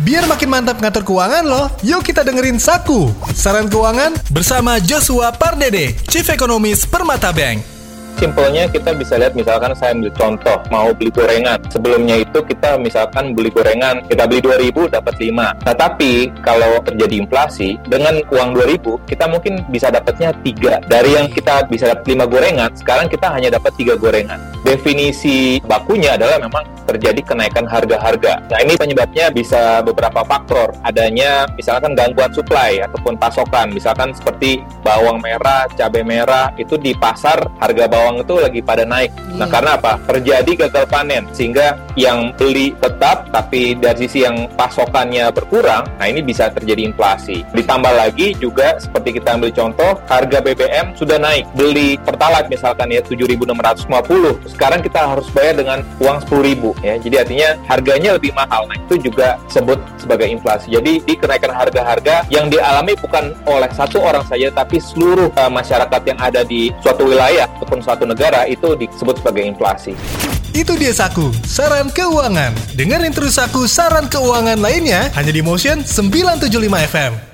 Biar makin mantap ngatur keuangan loh, yuk kita dengerin Saku. Saran keuangan bersama Joshua Pardede, Chief Economist Permata Bank. Simpelnya kita bisa lihat misalkan saya ambil contoh mau beli gorengan. Sebelumnya itu kita misalkan beli gorengan, kita beli 2000 dapat 5. Nah, tapi kalau terjadi inflasi dengan uang 2000 kita mungkin bisa dapatnya 3. Dari yang kita bisa dapat 5 gorengan, sekarang kita hanya dapat 3 gorengan. Definisi bakunya adalah memang terjadi kenaikan harga-harga. Nah, ini penyebabnya bisa beberapa faktor. Adanya misalkan gangguan supply ataupun pasokan. Misalkan seperti bawang merah, cabai merah itu di pasar harga bawang bawang itu lagi pada naik. Hmm. Nah, karena apa? Terjadi gagal panen sehingga yang beli tetap tapi dari sisi yang pasokannya berkurang, nah ini bisa terjadi inflasi. Ditambah lagi juga seperti kita ambil contoh, harga BBM sudah naik. Beli Pertalite misalkan ya 7.650, sekarang kita harus bayar dengan uang 10.000 ya. Jadi artinya harganya lebih mahal. Nah, itu juga sebut sebagai inflasi. Jadi di kenaikan harga-harga yang dialami bukan oleh satu orang saja tapi seluruh uh, masyarakat yang ada di suatu wilayah ataupun suatu negara itu disebut sebagai inflasi. Itu dia Saku, saran keuangan. Dengerin terus Saku saran keuangan lainnya hanya di Motion 975 FM.